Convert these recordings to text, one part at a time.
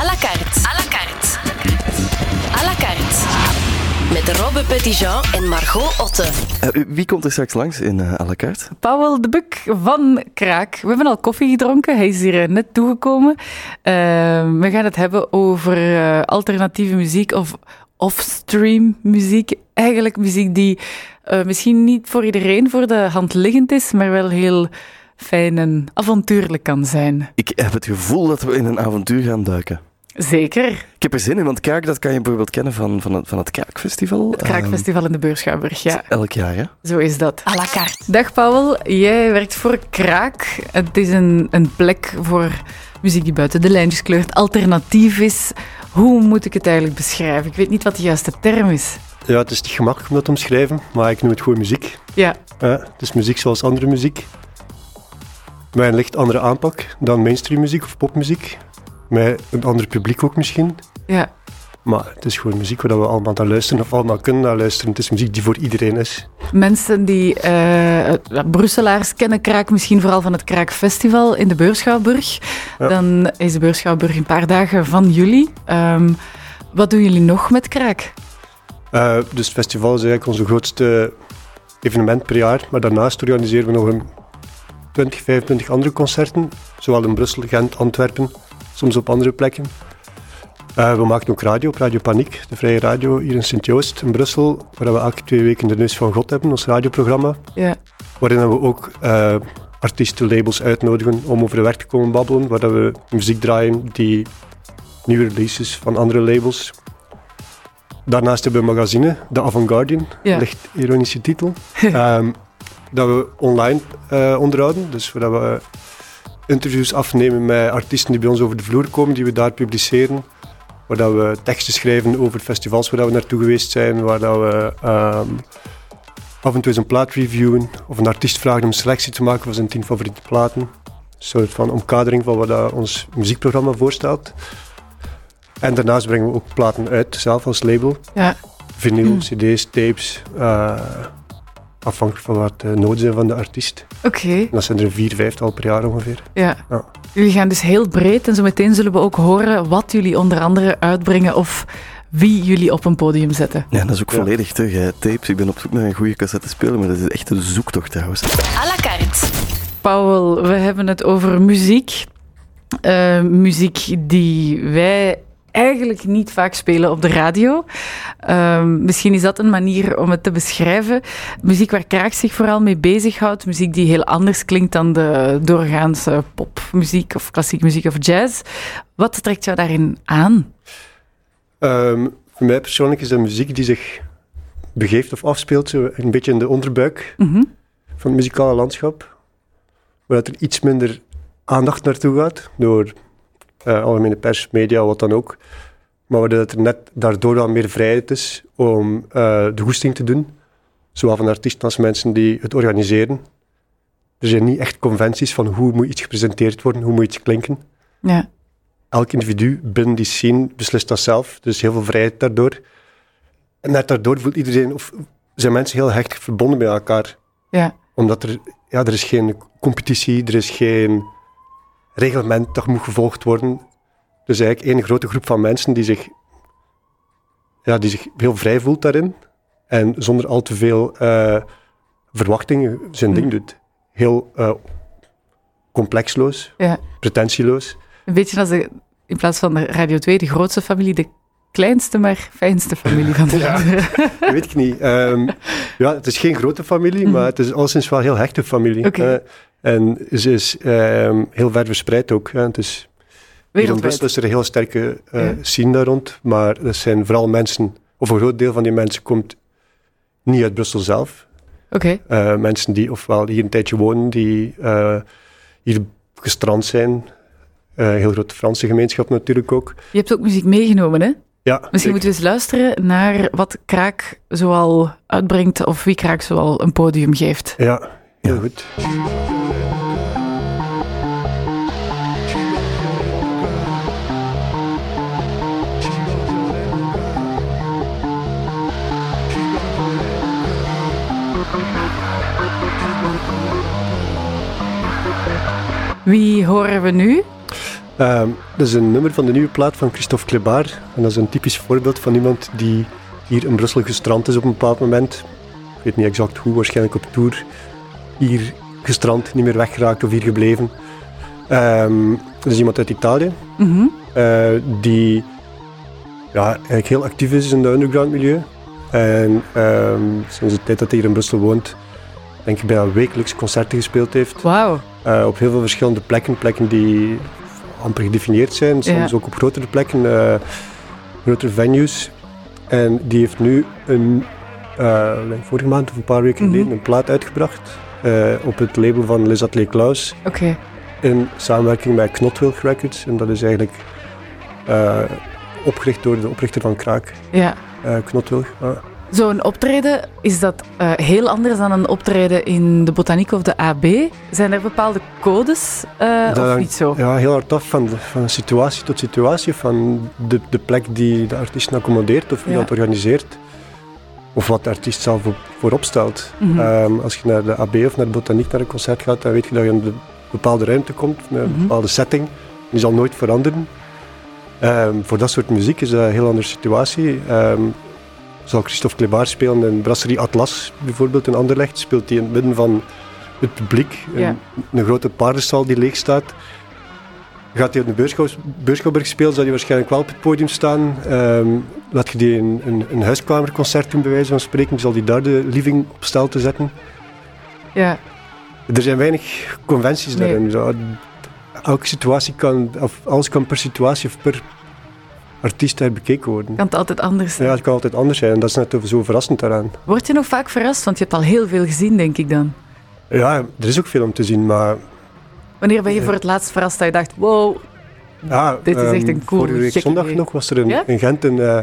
À la carte. À la carte. À la carte. Met Robbe Petitjean en Margot Otte. Uh, wie komt er straks langs in uh, à la carte? Paul de Buk van Kraak. We hebben al koffie gedronken. Hij is hier net toegekomen. Uh, we gaan het hebben over alternatieve muziek of off-stream muziek. Eigenlijk muziek die misschien niet voor iedereen voor de hand liggend is, maar wel heel fijn en avontuurlijk kan zijn. Ik heb het gevoel dat we in een avontuur gaan duiken. Zeker. Ik heb er zin in, want Kraak, dat kan je bijvoorbeeld kennen van, van, het, van het Kraakfestival. Het Kraakfestival in de Beurschouwburg, ja. Elk jaar, hè? Zo is dat. À la carte. Dag Paul, jij werkt voor Kraak. Het is een, een plek voor muziek die buiten de lijntjes kleurt, alternatief is. Hoe moet ik het eigenlijk beschrijven? Ik weet niet wat de juiste term is. Ja, het is niet gemakkelijk om dat te omschrijven, maar ik noem het gewoon muziek. Ja. ja het is muziek zoals andere muziek. Met een licht andere aanpak dan mainstream muziek of popmuziek. Met een ander publiek ook misschien. Ja. Maar het is gewoon muziek waar we allemaal naar luisteren of allemaal kunnen naar luisteren. Het is muziek die voor iedereen is. Mensen die, uh, Brusselaars kennen Kraak misschien vooral van het Kraakfestival in de Beurschouwburg. Dan is de Beurschouwburg een paar dagen van juli. Um, wat doen jullie nog met Kraak? Uh, dus het festival is eigenlijk onze grootste evenement per jaar. Maar daarnaast organiseren we nog een 20, 25 andere concerten. Zowel in Brussel, Gent, Antwerpen, soms op andere plekken. Uh, we maken ook radio op Radio Paniek, de vrije radio hier in Sint-Joost in Brussel, waar we elke twee weken de Neus van God hebben, ons radioprogramma. Ja. Waarin we ook uh, artiesten, labels uitnodigen om over de werk te komen babbelen, waar we muziek draaien die nieuwe releases van andere labels. Daarnaast hebben we een magazine, The Avant-Guardian, ja. licht ironische titel. um, dat we online uh, onderhouden. Dus waar we interviews afnemen met artiesten die bij ons over de vloer komen, die we daar publiceren. Waar dat we teksten schrijven over festivals waar dat we naartoe geweest zijn. Waar dat we um, af en toe eens een plaat reviewen. Of een artiest vragen om een selectie te maken van zijn tien favoriete platen. Een soort van omkadering van wat dat ons muziekprogramma voorstelt. En daarnaast brengen we ook platen uit, zelf als label. Ja. Vinyl, mm. cd's, tapes. Uh, afhankelijk van wat de noden zijn van de artiest. Oké. Okay. Dat zijn er vier, vijftal per jaar ongeveer. Ja. ja. Jullie gaan dus heel breed en zo meteen zullen we ook horen wat jullie onder andere uitbrengen of wie jullie op een podium zetten. Ja, dat is ook ja. volledig terug. Hè. Tapes, ik ben op zoek naar een goede cassette spelen, maar dat is echt een zoektocht trouwens. À la carte. Paul, we hebben het over muziek. Uh, muziek die wij eigenlijk niet vaak spelen op de radio. Um, misschien is dat een manier om het te beschrijven. Muziek waar Kraak zich vooral mee bezighoudt. Muziek die heel anders klinkt dan de doorgaanse popmuziek of klassieke muziek of jazz. Wat trekt jou daarin aan? Um, voor mij persoonlijk is dat muziek die zich begeeft of afspeelt zo een beetje in de onderbuik mm -hmm. van het muzikale landschap. Waar er iets minder aandacht naartoe gaat door uh, algemene pers, media, wat dan ook. Maar dat er net daardoor dan meer vrijheid is om uh, de goesting te doen. Zowel van artiesten als mensen die het organiseren. Er zijn niet echt conventies van hoe moet iets gepresenteerd worden, hoe moet iets klinken. Ja. Elk individu binnen die scene beslist dat zelf. Dus heel veel vrijheid daardoor. En net daardoor voelt iedereen, of zijn mensen heel hecht verbonden met elkaar. Ja. Omdat er, ja, er is geen competitie, er is geen reglement dat moet gevolgd worden. Dus eigenlijk één grote groep van mensen die zich, ja, die zich heel vrij voelt daarin. En zonder al te veel uh, verwachtingen zijn ding doet. Heel uh, complexloos, ja. pretentieloos. Een beetje als de, in plaats van de Radio 2, de grootste familie, de kleinste maar fijnste familie van de ja, dat weet ik niet. Um, ja, het is geen grote familie, maar het is alleszins wel een heel hechte familie. Okay. Uh, en ze is um, heel ver verspreid ook. Hè. Het is, in Brussel is er een heel sterke uh, ja. scene daar rond, maar dat zijn vooral mensen, of een groot deel van die mensen komt niet uit Brussel zelf. Oké. Okay. Uh, mensen die ofwel hier een tijdje wonen, die uh, hier gestrand zijn. een heel grote Franse gemeenschap natuurlijk ook. Je hebt ook muziek meegenomen, hè? Ja. Misschien moeten we eens luisteren naar wat Kraak zoal uitbrengt of wie Kraak zoal een podium geeft. Ja, heel ja. goed. Wie horen we nu? Ehm, dat is een nummer van de nieuwe plaat van Christophe Klebaar. En dat is een typisch voorbeeld van iemand die hier in Brussel gestrand is op een bepaald moment. Ik weet niet exact hoe, waarschijnlijk op tour. Hier gestrand, niet meer weggeraakt of hier gebleven. Ehm, dat is iemand uit Italië. Mhm. eh, die ja, eigenlijk heel actief is in het underground milieu. En ehm, sinds de tijd dat hij hier in Brussel woont, denk ik bijna wekelijks concerten gespeeld heeft. Wauw. Eh, op heel veel verschillende plekken. Plekken die amper gedefinieerd zijn. Soms Ja. ook op grotere plekken. eh, grotere venues. En die heeft nu een, eh, vorige maand of een paar weken Mhm. geleden een plaat uitgebracht. eh, op het label van Les Ateliers Klaus. Oké. In samenwerking met Knotwilg Records. En dat is eigenlijk opgericht door de oprichter van Kraak, Ja. Knotwilg. Zo'n optreden, is dat eh, heel anders dan een optreden in de botaniek of de AB? Zijn er bepaalde codes eh, of niet zo? Ja, heel hard af van, de, van situatie tot situatie, van de, de plek die de artiest accommodeert of wie Ja. dat organiseert. Of wat de artiest zelf op, voorop stelt. Mhm. Ehm, als je naar de AB of naar de botaniek naar een concert gaat, dan weet je dat je in een bepaalde ruimte komt, met een Mhm. bepaalde setting. Die zal nooit veranderen. Ehm, voor dat soort muziek is dat een heel andere situatie. Ehm, zal Christophe Klebaar spelen in Brasserie Atlas, bijvoorbeeld in Anderlecht, speelt hij in het midden van het publiek. Ja. Een, een grote paardenstal die leeg staat. Gaat hij op de Beurschouw- Beurschouwburg spelen, zal hij waarschijnlijk wel op het podium staan. Ehm, laat je die een, een, een huiskamerconcert doen, bij wijze van spreken, zal hij daar de living op stel te zetten. Ja. Er zijn weinig conventies Nee. daarin. Zo, Elke situatie kan, of alles kan per situatie of per artiest daar bekeken worden. Kan het altijd anders zijn? Ja, het kan altijd anders zijn en dat is net zo verrassend daaraan. Word je nog vaak verrast? Want je hebt al heel veel gezien, denk ik dan. Ja, er is ook veel om te zien, maar Wanneer ben je voor het laatst verrast dat je dacht, wow, ja, Dit is echt ehm, een cool, Vorige week zondag nog was er een, Ja? in Gent een, eh,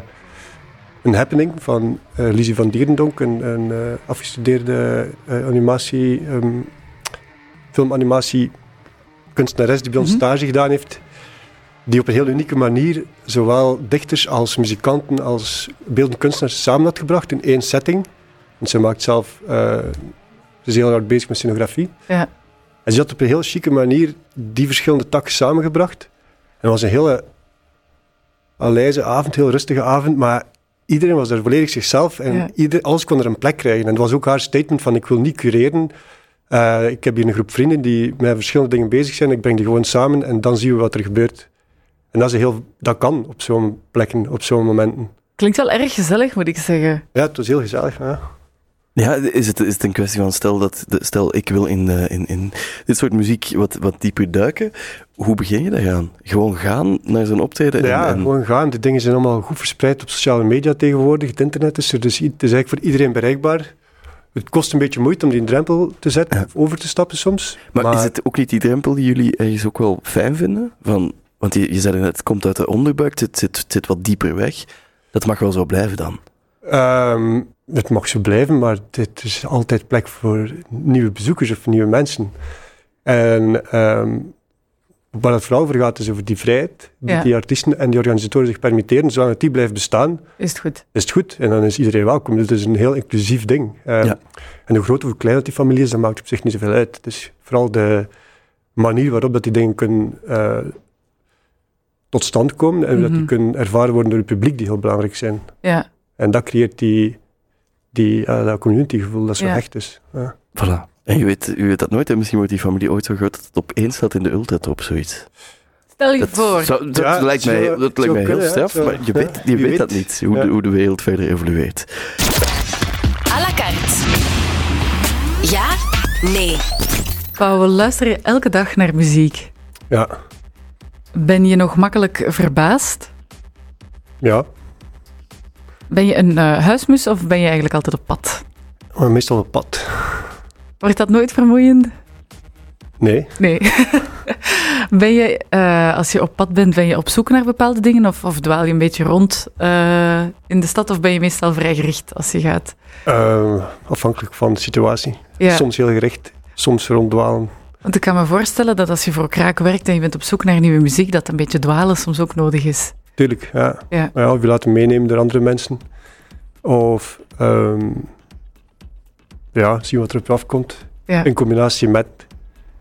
een happening van eh Lizzie van Dierendonk, een, een eh, afgestudeerde animatie, ehm, filmanimatie kunstenares die bij ons Mhm. stage gedaan heeft. Die op een heel unieke manier zowel dichters als muzikanten als beeldende kunstenaars samen had gebracht in één setting. Want ze maakt zelf, eh, ze is heel hard bezig met scenografie. Ja. En ze had op een heel chique manier die verschillende takken samengebracht. En het was een hele aleize avond, heel rustige avond, maar iedereen was er volledig zichzelf en Ja. ieder, alles kon er een plek krijgen. En het was ook haar statement van ik wil niet cureren. Eh, ik heb hier een groep vrienden die met verschillende dingen bezig zijn. Ik breng die gewoon samen en dan zien we wat er gebeurt. En dat, is heel, dat kan op zo'n plekken, op zo'n momenten. klinkt wel erg gezellig, moet ik zeggen. Ja, het was heel gezellig. Ja. Ja, is het, is het een kwestie van stel dat de- stel ik wil in, eh, in, in dit soort muziek wat, wat dieper duiken. Hoe begin je daaraan? Gewoon gaan naar zo'n optreden? en- Ja, en, gewoon gaan. Die dingen zijn allemaal goed verspreid op sociale media tegenwoordig. Het internet is er, dus het is eigenlijk voor iedereen bereikbaar. Het kost een beetje moeite om die drempel te zetten, Ja. of over te stappen soms. maar, is het ook niet die drempel die jullie ergens ook wel fijn vinden? Van, want je, je zei net, het komt uit de onderbuik, het zit, het zit wat dieper weg. Dat mag wel zo blijven dan. Ehm, het mag zo blijven, maar dit is altijd plek voor nieuwe bezoekers of nieuwe mensen. En ehm, waar het vooral over gaat, is over die vrijheid die Ja. die artiesten en die organisatoren zich permitteren. Zolang het die blijft bestaan, Is het goed? is het goed. En dan is iedereen welkom. Dus het is een heel inclusief ding. Ehm, Ja. En hoe groot of hoe klein dat die familie is, dat maakt op zich niet zoveel uit. Het is vooral de manier waarop dat die dingen kunnen eh, tot stand komen en dat die Mhm. kunnen ervaren worden door het publiek die heel belangrijk zijn. Ja. En dat creëert die, die, eh, dat communitygevoel dat zo Ja. hecht is. Ja. Voilà. En je weet, je weet dat nooit, en misschien wordt die familie ooit zo groot dat het op één staat in de ultratop, zoiets. Stel je Dat, voor. zou- dat Ja, lijkt mij, dat het lijkt mij heel straf, maar je ja, weet, je weet dat niet, hoe, Ja. de, hoe de wereld verder evolueert. À la carte. Ja? Nee. Pauw, we luisteren elke dag naar muziek. Ja. Ben je nog makkelijk verbaasd? ja, Ben je een eh, huismus of ben je eigenlijk altijd op pad? maar meestal op pad. Wordt dat nooit vermoeiend? Nee. Nee. ben je, eh, als je op pad bent, ben je op zoek naar bepaalde dingen? Of, of dwaal je een beetje rond eh, in de stad? Of ben je meestal vrij gericht als je gaat? Eh, afhankelijk van de situatie. Ja, Soms heel gericht, soms ronddwalen. Want ik kan me voorstellen dat als je voor Kraak werkt en je bent op zoek naar nieuwe muziek, dat een beetje dwalen soms ook nodig is. Tuurlijk, ja. Ja. ja. Of je laten meenemen door andere mensen. Of ehm, ja, zien wat er op je afkomt. Ja. In combinatie met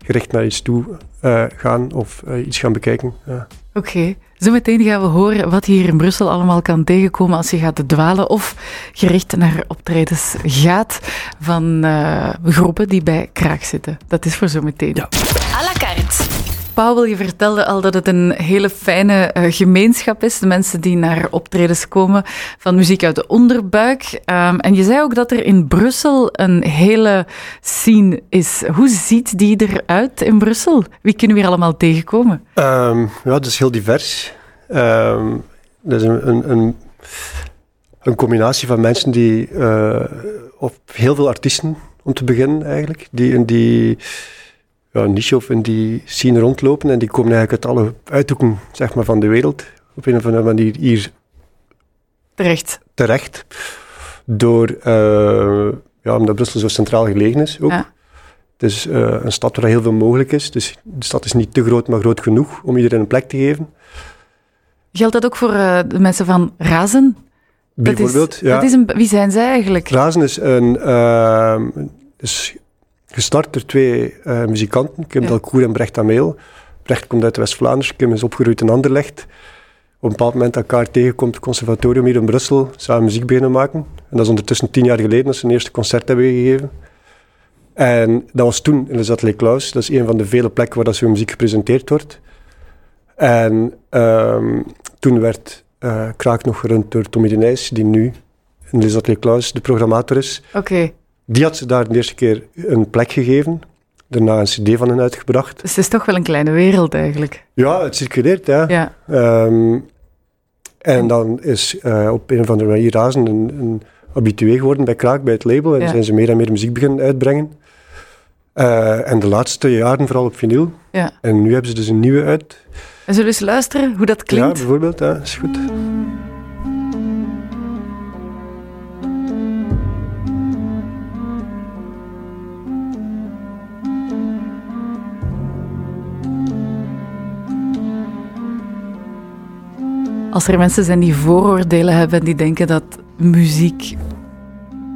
gericht naar iets toe eh, gaan of eh, iets gaan bekijken. Ja. Oké, zometeen gaan we horen wat je hier in Brussel allemaal kan tegenkomen als je gaat dwalen of gericht naar optredens gaat van eh, groepen die bij Kraak zitten. Dat is voor zometeen. Ja. À la carte. Paul, je vertelde al dat het een hele fijne eh, gemeenschap is. De mensen die naar optredens komen van muziek uit de onderbuik. Ehm, en je zei ook dat er in Brussel een hele scene is. Hoe ziet die eruit in Brussel? Wie kunnen we hier allemaal tegenkomen? Ehm, ja, het is heel divers. Ehm dat is een, een, een, een combinatie van mensen die, eh, of heel veel artiesten om te beginnen eigenlijk, die die ja, in die scene rondlopen en die komen eigenlijk uit alle uithoeken zeg maar, van de wereld op een of andere manier hier Terecht. terecht. Door, eh, ja, omdat Brussel zo centraal gelegen is ook. Ja. Het is eh, een stad waar heel veel mogelijk is. Dus de stad is niet te groot, maar groot genoeg om iedereen een plek te geven. Geldt dat ook voor eh, de mensen van Razen? Dat is- Bijvoorbeeld, ja. Dat is een, wie zijn zij eigenlijk? Razen is, een, is gestart door twee eh, muzikanten, Kim Ja. En Brecht Ameel. Brecht komt uit West-Vlaanderen, Kim is opgegroeid in Anderlecht. Op een bepaald moment elkaar tegenkomt, het conservatorium hier in Brussel, samen muziek beginnen maken. En dat is ondertussen tien jaar geleden dat ze hun eerste concert hebben gegeven. En dat was toen in de Atelier Klaus. Dat is een van de vele plekken waar dat zo'n muziek gepresenteerd wordt. En ehm, toen werd eh, Kraak nog gerund door Tommy de Nijs, die nu in de Atelier Klaus de programmator is. Oké, Die had ze daar de eerste keer een plek gegeven. Daarna een cd van hen uitgebracht. dus het is toch wel een kleine wereld eigenlijk. Ja, het circuleert, ja. Ja, Ehm, en dan is eh, op een of andere manier Razen een, een habitué geworden bij Kraak, bij het label. En Ja. zijn ze meer en meer muziek beginnen uitbrengen. Eh, en de laatste jaren vooral op vinyl. ja. En nu hebben ze dus een nieuwe uit. En zullen we eens luisteren hoe dat Ja, klinkt? bijvoorbeeld. Ja, is goed. Als er mensen zijn die vooroordelen hebben en die denken dat muziek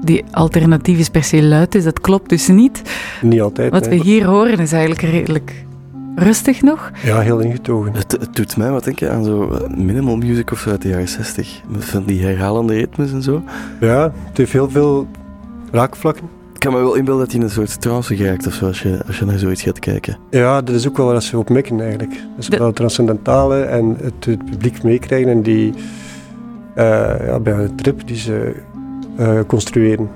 die alternatief is per se luid is, dat klopt dus niet. Niet altijd. Wat we hier horen is eigenlijk redelijk rustig nog. Ja, heel ingetogen. Het, het doet mij wat denken aan zo eh, minimal music of zo uit de jaren 60. Met van die herhalende ritmes en zo. Ja, het heeft heel veel raakvlakken. Ik kan me wel inbeelden dat je in een soort trance geraakt of zo als je, als je naar zoiets gaat kijken. Ja, dat is ook wel wat ze op mikken eigenlijk. Dus De- wel het transcendentale en het, het publiek meekrijgen en die eh, ja, bij een trip die ze eh, construeren.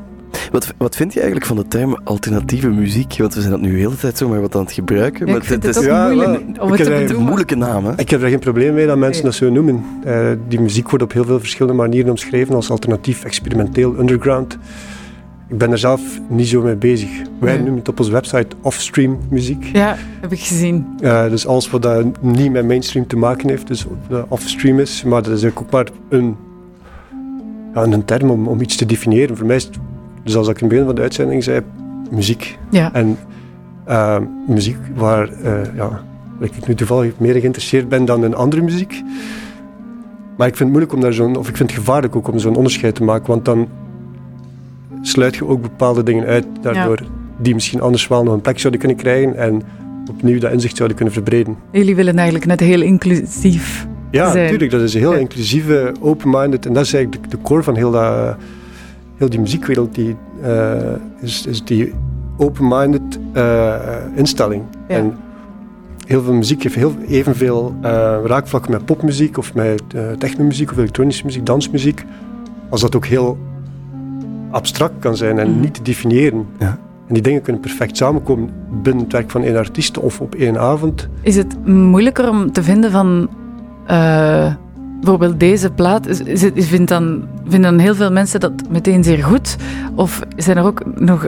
Wat, wat vind je eigenlijk van de term alternatieve muziek? Want we zijn dat nu de hele tijd zomaar wat aan het gebruiken. Ja, maar ik vind het het is ook ja, moeilijk om het te bedoelen. moeilijke naam, hè? Ik heb daar geen probleem mee dat mensen Nee. dat zo noemen. Eh, die muziek wordt op heel veel verschillende manieren omschreven als alternatief, experimenteel, underground. Ik ben er zelf niet zo mee bezig. Wij Nee. noemen het op onze website offstream muziek. Ja, heb ik gezien. Eh, dus alles wat dat niet met mainstream te maken heeft, dus offstream is, maar dat is eigenlijk ook maar een, ja, een term om, om iets te definiëren. Voor mij is het, dus als ik in het begin van de uitzending zei, muziek. Ja, En eh, muziek waar, eh, ja, ik nu toevallig meer geïnteresseerd ben dan in andere muziek. Maar ik vind het moeilijk om daar zo'n, of ik vind het gevaarlijk ook om zo'n onderscheid te maken, want dan sluit je ook bepaalde dingen uit, daardoor die misschien anders wel nog een plek zouden kunnen krijgen en opnieuw dat inzicht zouden kunnen verbreden. jullie willen eigenlijk net heel inclusief. Ja, zijn. natuurlijk. Dat is een heel Ja. inclusieve, open-minded. En dat is eigenlijk de, de core van heel, dat, heel die muziekwereld. Die, eh, is, is die open-minded eh, instelling. Ja. En heel veel muziek heeft heel, evenveel eh, raakvlakken met popmuziek of met technomuziek of elektronische muziek, dansmuziek. Als dat ook heel abstract kan zijn en Mhm. niet te definiëren. Ja. En die dingen kunnen perfect samenkomen binnen het werk van één artiest of op één avond. Is het moeilijker om te vinden van eh, bijvoorbeeld deze plaat? Is, is vindt dan, vinden dan heel veel mensen dat meteen zeer goed? Of zijn er ook nog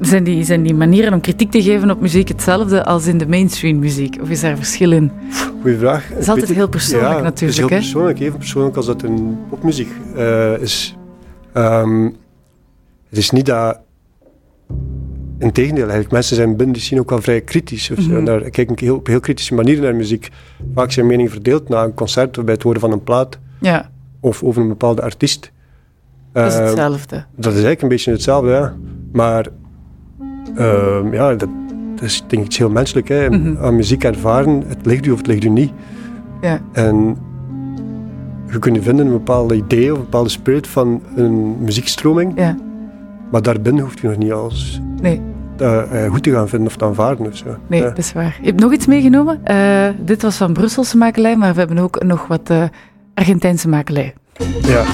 zijn die, zijn die manieren om kritiek te geven op muziek hetzelfde als in de mainstream muziek? Of is daar verschil in? Goeie vraag. Het is altijd heel persoonlijk ja, natuurlijk. Het is heel persoonlijk, even persoonlijk als dat in popmuziek eh, is. Ehm, het is niet dat. Integendeel, eigenlijk. Mensen zijn binnen die scene ook wel vrij kritisch. Of. En Daar kijken heel, op heel kritische manier naar muziek. Vaak zijn meningen verdeeld na een concert of bij het horen van een plaat Ja, of over een bepaalde artiest. dat is Ehm, hetzelfde. dat is eigenlijk een beetje hetzelfde, ja. Maar ehm, ja, dat, dat is denk ik iets heel menselijk. Hè. Mhm. Aan muziek ervaren, het ligt u of het ligt u niet. Ja. En je kunt vinden een bepaalde idee of een bepaalde spirit van een muziekstroming. Ja. Maar daarbinnen hoeft je nog niet alles Nee, eh, eh, goed te gaan vinden of te aanvaarden of zo. nee Ja. dat is waar. Je hebt nog iets meegenomen. Eh, dit was van Brusselse makelij, maar we hebben ook nog wat Argentijnse makelij. Ja.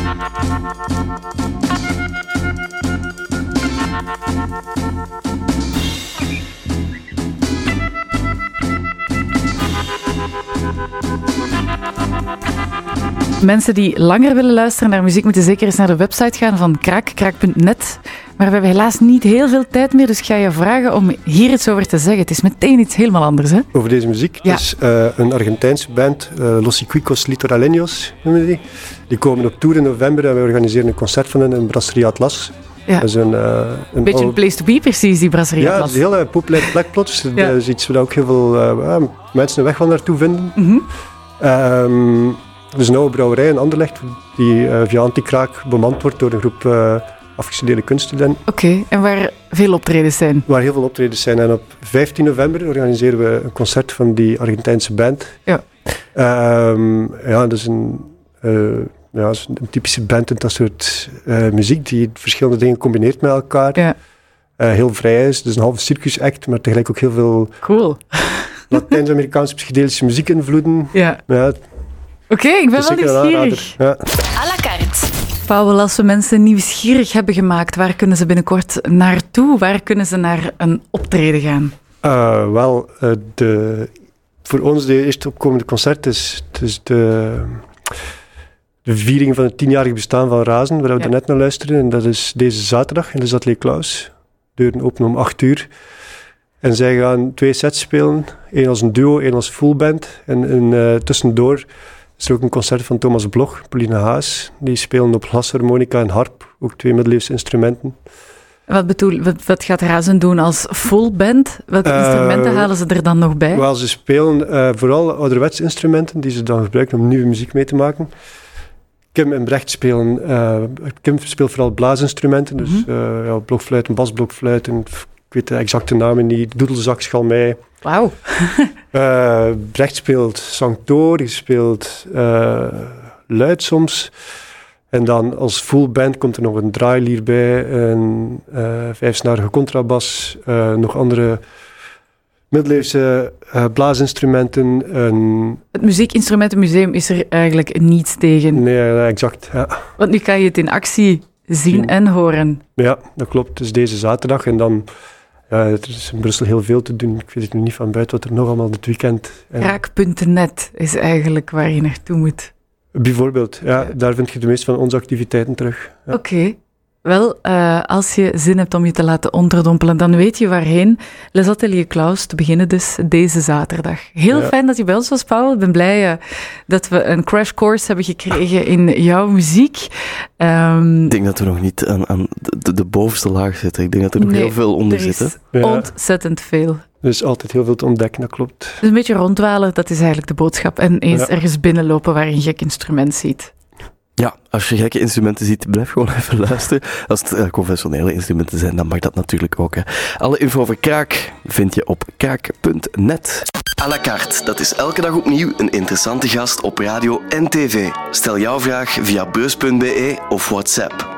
Mensen die langer willen luisteren naar muziek moeten zeker eens naar de website gaan van Kraak, kraak.net. Maar we hebben helaas niet heel veel tijd meer, dus ik ga je vragen om hier iets over te zeggen. Het is meteen iets helemaal anders, hè? Over deze muziek. Ja. Het is eh, een Argentijnse band, eh, Los Iquicos Litoraleños noemen die. Die komen op tour in november en we organiseren een concert van hen in Brasserie Atlas. Ja. Dat is een, eh, een beetje een place to be, precies, die brasserie. Ja, het Atlas. is een hele populaire plek plots. Ja. Dat is iets waar ook heel veel ja, mensen een weg wel naartoe vinden. Mhm. Ehm, er is een oude brouwerij in Anderlecht die via Antikraak bemand wordt door een groep afgestudeerde kunststudenten. Oké, en waar veel optredens zijn. Waar heel veel optredens zijn. En op 15 november organiseren we een concert van die Argentijnse band. Ja. Ehm, ja, dat is een, eh, ja, dat is een typische band en dat soort eh, muziek die verschillende dingen combineert met elkaar. Ja. Eh, heel vrij is. Het is een halve circusact, maar tegelijk ook heel veel Cool. Latijns-Amerikaanse psychedelische muziekinvloeden. Ja. Ja, Oké, ik ben wel nieuwsgierig. Ja. Paul, als we mensen nieuwsgierig hebben gemaakt, waar kunnen ze binnenkort naartoe? Waar kunnen ze naar een optreden gaan? Eh, wel, eh, de, voor ons de eerste opkomende concert is, de, de viering van het tienjarig bestaan van Razen, waar we Ja. net naar luisteren. En dat is deze zaterdag in de Atelier Klaus. Deuren openen om 8 uur. En zij gaan twee sets spelen. één als een duo, één als fullband. En, en eh, tussendoor is er ook een concert van Thomas Blog, Pauline Haas. Die spelen op glasharmonica en harp, ook twee middeleeuwse instrumenten. Wat, bedoel, wat, wat gaat Razen doen als full band? Welke Eh, instrumenten halen ze er dan nog bij? Wel, ze spelen eh, vooral ouderwetse instrumenten die ze dan gebruiken om nieuwe muziek mee te maken. Kim en Brecht spelen... eh, Kim speelt vooral blaasinstrumenten, dus Mhm. eh, ja, blokfluiten, basblokfluiten, ik weet de exacte namen niet, doedelzak, schalmei. Wauw. Eh, Brecht speelt sanctoor, die speelt eh, luid soms. En dan als full band komt er nog een draailier bij, een eh vijfsnarige contrabas, nog andere middeleeuwse blaasinstrumenten. Een, Het Muziekinstrumentenmuseum is er eigenlijk niets tegen. nee, exact. Ja. Want nu kan je het in actie zien Zien. en horen. ja, dat klopt. Dus deze zaterdag. En dan, ja, er is in Brussel heel veel te doen. Ik weet het nu niet van buiten wat er nog allemaal dit weekend... en- Kraak.net is eigenlijk waar je naartoe moet. Bijvoorbeeld, ja, Ja. daar vind je de meeste van onze activiteiten terug. Ja. Oké. Wel, eh, als je zin hebt om je te laten onderdompelen, dan weet je waarheen. Les Atelier Klaus, te beginnen dus deze zaterdag. Heel Ja. fijn dat je bij ons was, Paul. Ik ben blij eh, dat we een crash course hebben gekregen in jouw muziek. Ehm, Ik denk dat we nog niet aan, aan de, bovenste laag zitten. Ik denk dat er nog Nee, heel veel onder er zit. hè. Ja. ontzettend veel. Er is altijd heel veel te ontdekken, dat klopt. Dus een beetje ronddwalen, dat is eigenlijk de boodschap. En eens Ja. ergens binnenlopen waar je een gek instrument ziet. Ja, als je gekke instrumenten ziet, blijf gewoon even luisteren. Als het eh, conventionele instrumenten zijn, dan mag dat natuurlijk ook. Alle info over Kraak vind je op kraak.net. À la carte, dat is elke dag opnieuw een interessante gast op radio en tv. Stel jouw vraag via beurs.be of WhatsApp